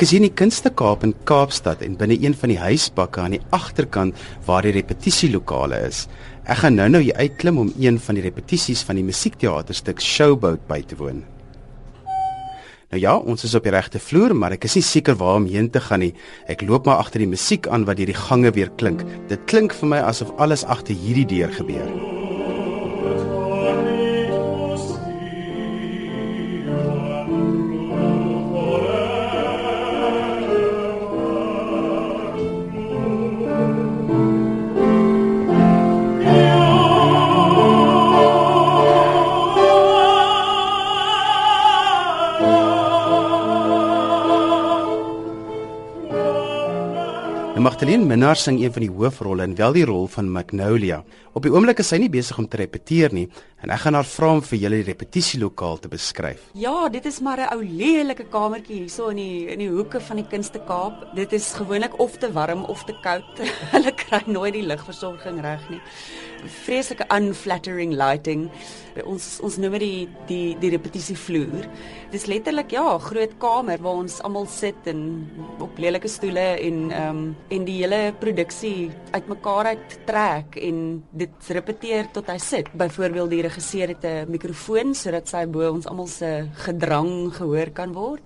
Ek is hier in die Kunstekaap in Kaapstad en binne een van die huisbakke aan die agterkant waar die repetisielokale is. Ek gaan nou-nou hier uitklim om een van die repetisies van die musiekteaterstuk Showboat by te woon. Nou ja, ons is op die regte vloer, maar ek is nie seker waar om heen te gaan nie. Ek loop maar agter die musiek aan wat deur die gange weer klink. Dit klink vir my asof alles agter hierdie deur gebeur. Minnar sing een van die hoofrolle en wel die rol van Magnolia. Op die oomblik is sy nie besig om te repeteer nie en ek gaan haar vra om vir julle die repetisielokaal te beskryf. Ja, dit is maar 'n ou lelike kamertjie hierso in die in die hoeke van die Kunstekaap. Dit is gewoonlik of te warm of te koud. Hulle kry nooit die ligversorging reg nie. Vreeslike unflattering lighting. Ons ons noem dit die die die repetisievloer. Dis letterlik ja, 'n groot kamer waar ons almal sit en op lelike stoele en ehm um, en die hele produksie uitmekaar uit trek en dit repeteer tot hy sit. Byvoorbeeld die regisseur het 'n mikrofoon sodat sy bo ons almal se gedrang gehoor kan word.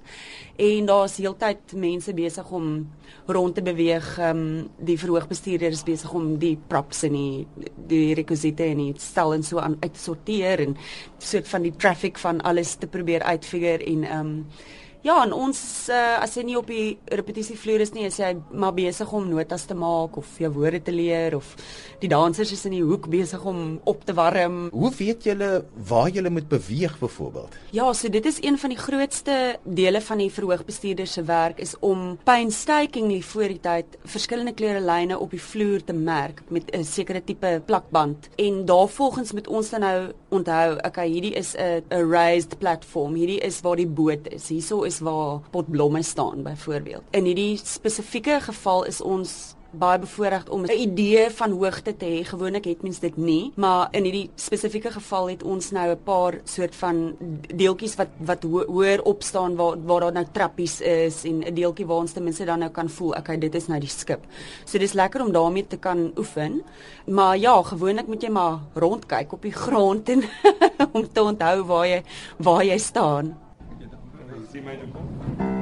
En daar's heeltyd mense besig om rond te beweeg. Um, die verhoogbestuurder is besig om die props en die die rekwisiete en die stel en so aan uit te sorteer en soort van die traffic van alles te probeer uitfigure en ehm um, Ja, en ons uh, as jy nie op die repetisievloer is nie, is jy maar besig om notas te maak of jou woorde te leer of die dansers is in die hoek besig om op te warm. Hoe weet julle waar julle moet beweeg byvoorbeeld? Ja, so dit is een van die grootste dele van die verhoogbestuurder se werk is om painstakingly voor die tyd verskillende kleure lyne op die vloer te merk met 'n sekere tipe plakband. En daarvolgens moet ons dan nou onthou, okay, hierdie is 'n raised platform. Hierdie is waar die boot is. Hierso is is waar potblomme staan byvoorbeeld. In hierdie spesifieke geval is ons baie bevoorreg om 'n idee van hoogte te hê. Gewoonlik het mens dit nie, maar in hierdie spesifieke geval het ons nou 'n paar soort van deeltjies wat wat ho hoër op staan waar waar daar nou trappies is en 'n deeltjie waar ons ten minste dan nou kan voel, okay, dit is nou die skip. So dis lekker om daarmee te kan oefen. Maar ja, gewoonlik moet jy maar rondkyk op die grond en om te onthou waar jy waar jy staan. See my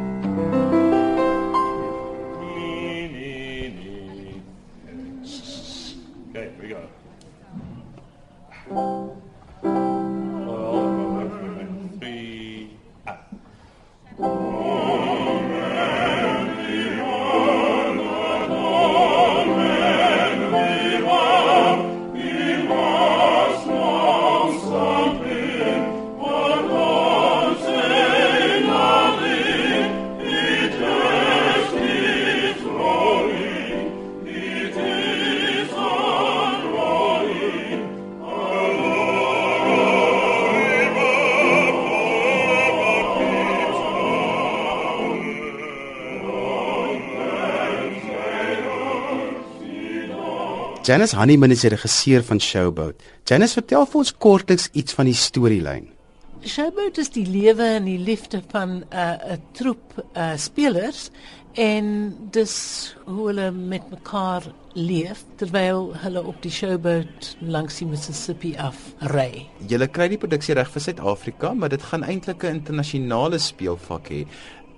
Janice Honeyman is die regisseur van Showboat. Janice, vertel vir ons kortliks iets van die storielyn. Showboat is die lewe en die liefde van 'n uh, troep uh, spelers en dis hoe hulle met mekaar leef terwyl hulle op die showboat langs die Mississippi af ry. Julle kry die produksie reg vir Suid-Afrika, maar dit gaan eintlik 'n internasionale speelvak hê.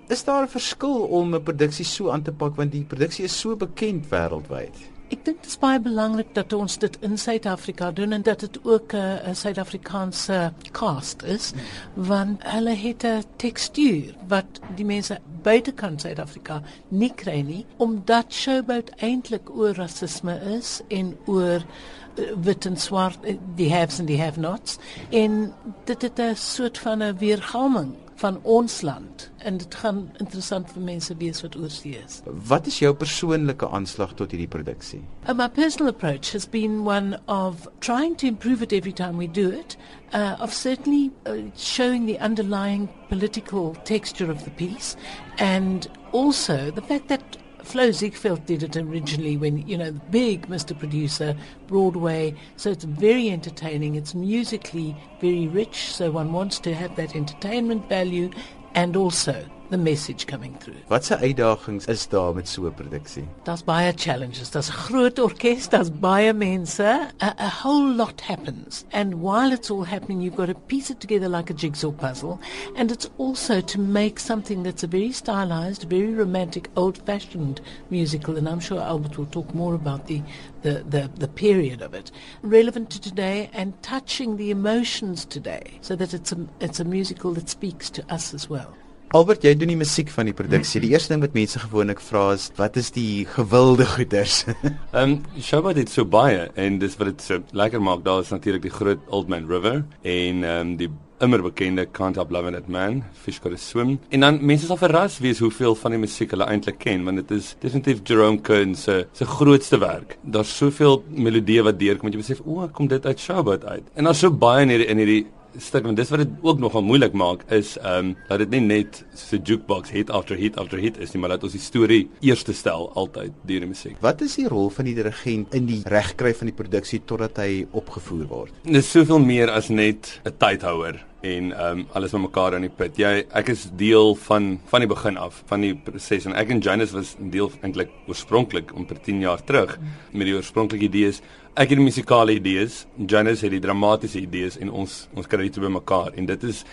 Is daar 'n verskil om 'n produksie so aan te pak want die produksie is so bekend wêreldwyd? Ek dink dit is baie belangrik dat ons dit in Suid-Afrika doen en dat dit ook 'n Suid-Afrikaanse cast is want hulle het 'n tekstuur wat die mense buitekant Suid-Afrika nie kry nie omdat Showboat eintlik oor rasisme is en oor uh, wit en swart eh, die haves and the have nots en dit het 'n soort van 'n weergalming van ons land en dit gaan interessant vir mense wees wat oorsee is. Wat is jou persoonlike aanslag tot hierdie produksie? Uh, my personal approach has been one of trying to improve it every time we do it, uh, of certainly uh, showing the underlying political texture of the piece and also the fact that Flo Ziegfeld did it originally when, you know, the big Mr. Producer, Broadway. So it's very entertaining. It's musically very rich. So one wants to have that entertainment value and also the message coming through. Watse uitdagings is daar met so 'n produksie? Daar's baie challenges. Daar's 'n groot orkes, daar's baie mense. A, a whole lot happens. And while it's all happening, you've got to piece it together like a jigsaw puzzle. And it's also to make something that's a very stylized, very romantic, old-fashioned musical. And I'm sure Albert will talk more about the, the, the, the period of it, relevant to today and touching the emotions today, so that it's a, it's a musical that speaks to us as well. Albert, jy doen die musiek van die produksie. Die eerste ding wat mense gewoonlik vra is, wat is die gewilde goeders? Ehm um, Showboat het so baie en dis wat dit so lekker maak. Daar is natuurlik die groot Old Man River en ehm um, die immer bekende Can't Help Loving That Man, Fish Gotta Swim. En dan mense sal verras wees hoeveel van die musiek hulle eintlik ken want dit is definitief Jerome Kern se se grootste werk. Daar's soveel melodieë wat deurkom jy besef, o, kom dit uit Showboat uit. En daar's so baie in hierdie in hierdie stuk en dis wat dit ook nogal moeilik maak is ehm um, dat dit nie net so 'n jukebox hit after hit after hit is nie maar dat ons die storie eerste stel altyd deur die musiek. Wat is die rol van die dirigent in die regkry van die produksie totdat hy opgevoer word? Dis soveel meer as net 'n tydhouer en ehm um, alles met mekaar in die pit. Jy ek is deel van van die begin af van die proses en ek en Janus was deel eintlik oorspronklik om per 10 jaar terug met die oorspronklike idees ek het die musikale idees, Janus het die dramatiese idees en ons ons kry dit by mekaar en dit is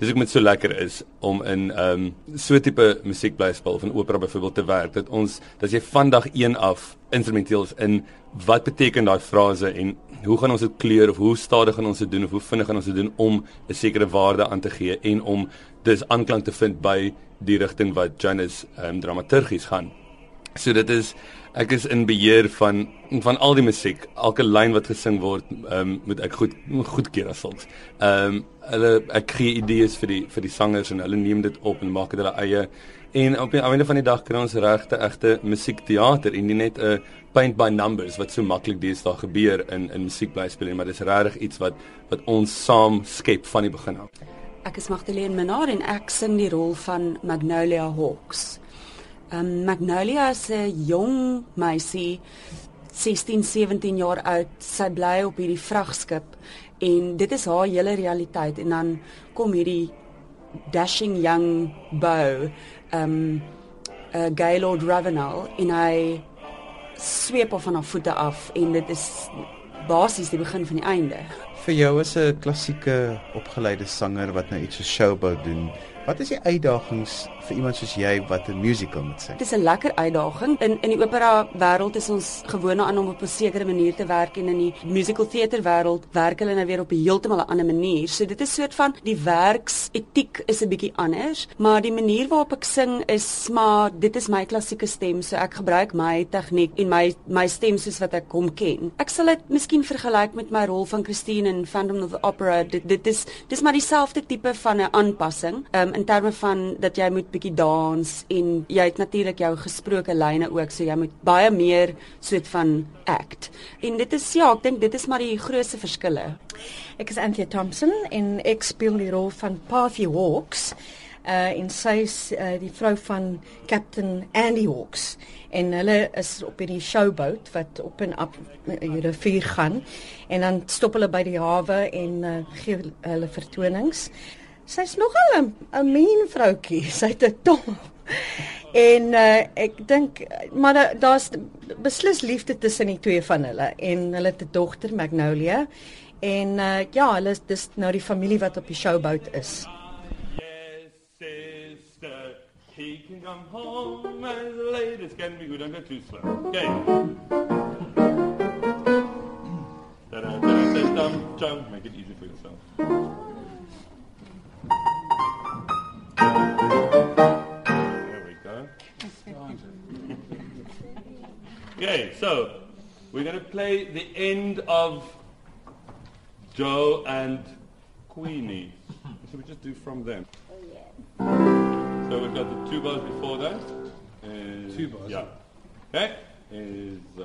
dis ek met so lekker is om in ehm um, so tipe musiekblyspel van opera byvoorbeeld te werk dat ons dat jy vandag 1 af instrumenteel is in wat beteken daai frase en hoe gaan ons dit kleur of hoe stadig gaan ons dit doen of hoe vinnig gaan ons dit doen om 'n sekere waarde aan te gee en om dis aanklank te vind by die rigting wat Janus ehm um, dramaturgies gaan. So dit is ek is in beheer van van al die musiek. Elke lyn wat gesing word, ehm um, moet ek goed goedkeur as volks. Ehm um, hulle ek gee idees vir die vir die sangers en hulle neem dit op en maak dit hulle eie. En op die einde van die dag kry ons regte egte musiekteater en nie net 'n paint by numbers wat so maklik deesdae gebeur in in musiekblyspel, maar dis regtig iets wat wat ons saam skep van die begin af. Ek is Magdalene Minnar en ek sing die rol van Magnolia Hawks. Um Magnolia is 'n jong meisie 16, 17 jaar oud. Sy bly op hierdie vragskip en dit is haar hele realiteit en dan kom hierdie dashing young beau um uh, Gaylord Ravenel en hy sweep haar van haar voete af en dit is basies die begin van die einde. Vir jou as 'n klassieke opgeleide sanger wat nou iets so showboat doen, wat is die uitdagings vir iemand soos jy wat 'n musical moet sing. Dit is 'n lekker uitdaging. In in die opera wêreld is ons gewoond aan om op 'n sekere manier te werk en in die musical theater wêreld werk hulle nou weer op 'n heeltemal 'n ander manier. So dit is soort van die werksetiek is 'n bietjie anders, maar die manier waarop ek sing is maar dit is my klassieke stem, so ek gebruik my tegniek en my my stem soos wat ek hom ken. Ek sal dit miskien vergelyk met my rol van Christine in Phantom of the Opera. Dit dit is dis maar dieselfde tipe van 'n aanpassing, um, in terme van dat jy moet bietjie dans en jy het natuurlik jou gesproke lyne ook, so jy moet baie meer soort van act. En dit is ja, ek dink dit is maar die grootste verskille. Ek is Anthea Thompson en ek speel die rol van Pathy Hawks. Uh en sy is uh, die vrou van Captain Andy Hawks en hulle is op hierdie showboat wat op en af die rivier gaan en dan stop hulle by die hawe en uh, gee hulle vertonings. Sy's nogal 'n 'n mean vroutjie. Sy't 'n tong. En uh, ek dink maar daar's beslis liefde tussen die twee van hulle en hulle het 'n dogter Magnolia en uh, ja, hulle is dis nou die familie wat op die showboat is. He can come home and the ladies can be good and too slow. Okay. Make it easy for yourself. Okay, so we're going to play the end of Joe and Queenie. Should we just do from them. Oh, yeah. So we've got the two bars before that. two bars? Yeah. Okay? Is. Uh,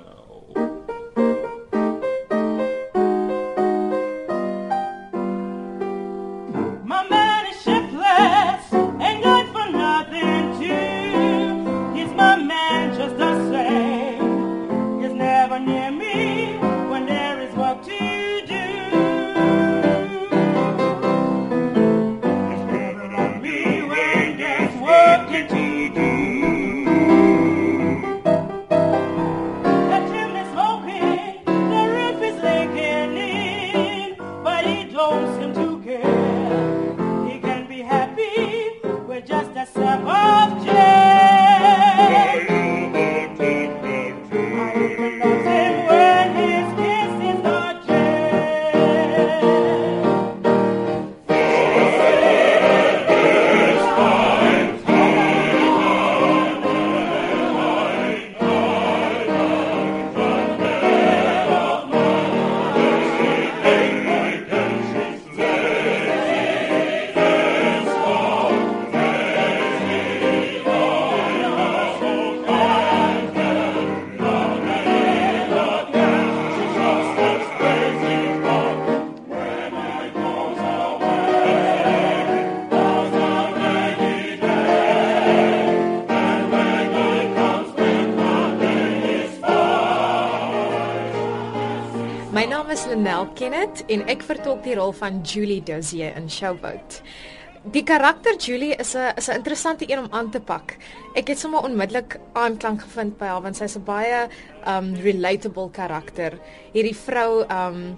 Lenel Kenneth en ek vertolk die rol van Julie Dozier in Showboat. Die karakter Julie is 'n is 'n interessante een om aan te pak. Ek het sommer onmiddellik aanklank gevind by haar want sy's 'n baie um relatable karakter. Hierdie vrou um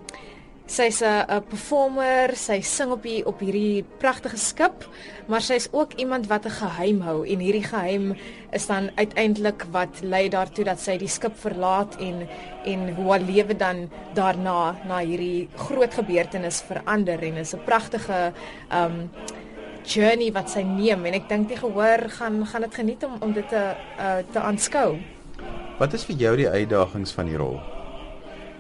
sy's 'n performer, sy sing op die op hierdie pragtige skip, maar sy's ook iemand wat 'n geheim hou en hierdie geheim is dan uiteindelik wat lei daartoe dat sy die skip verlaat en en hoe haar lewe dan daarna na hierdie groot gebeurtenis verander en is 'n pragtige um journey wat sy neem en ek dink die gehoor gaan gaan dit geniet om om dit te uh, te aanskou. Wat is vir jou die uitdagings van die rol?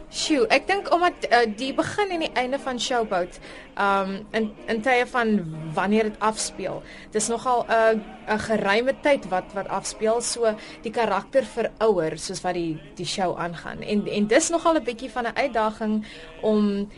Sjoe, ek dink omdat uh, die begin en die einde van Showboat, um in in tye van wanneer dit afspeel, dis nogal 'n uh, 'n geruime tyd wat wat afspeel, so die karakter verouer soos wat die die show aangaan. En en dis nogal 'n bietjie van 'n uitdaging om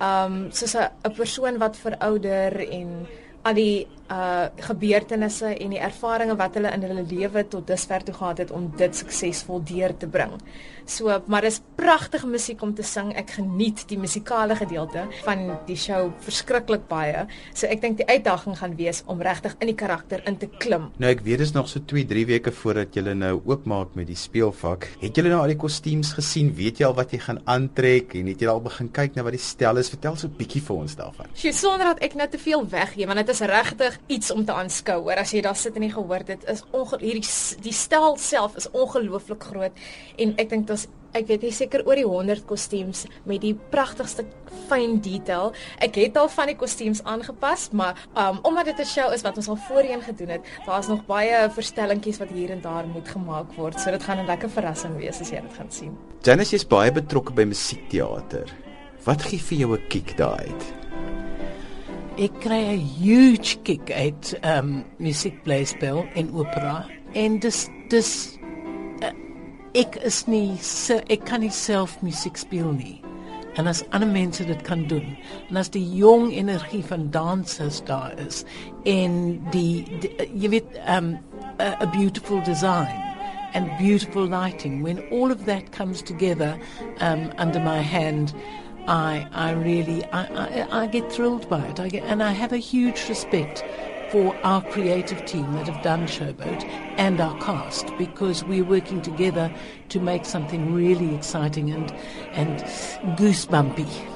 um soos 'n 'n persoon wat verouder en al die uh gebeurtenisse en die ervarings wat hulle in hulle lewe tot dusver toe gehad het om dit suksesvol deur te bring. So, maar dis pragtige musiek om te sing. Ek geniet die musikale gedeelte van die show verskriklik baie. So ek dink die uitdaging gaan wees om regtig in die karakter in te klim. Nou ek weet dis nog so 2, 3 weke voordat jy nou oopmaak met die speelvak. Het jy nou al die kostuums gesien? Weet jy al wat jy gaan aantrek en het jy al begin kyk na wat die stel is? Vertel so 'n bietjie vir ons daarvan. Sy sonder dat ek net te veel weggee, want dit is regtig iets om te aanskou. Hoor as jy daar sit en jy gehoor dit is hierdie die stel self is ongelooflik groot en ek dink daar's ek weet nie seker oor die 100 kostuums met die pragtigste fyn detail. Ek het al van die kostuums aangepas, maar um, omdat dit 'n show is wat ons al voorheen gedoen het, daar's nog baie verstellingkies wat hier en daar moet gemaak word. So dit gaan 'n lekker verrassing wees as jy dit gaan sien. Janice is baie betrokke by musiekteater. Wat gee vir jou 'n kick daai uit? Ek kry 'n huge kick uit um musiekblyspel en opera en dis dis ek is nie ek kan nie self musiek speel nie. En as ander mense dit kan doen, en as die jong energie van dansers daar is en die, die jy weet um a, a beautiful design and beautiful lighting when all of that comes together um under my hand I I really I I, I get thrilled by it. I get and I have a huge respect for our creative team that have done Showboat and our cast because we're working together to make something really exciting and and goosebumpy.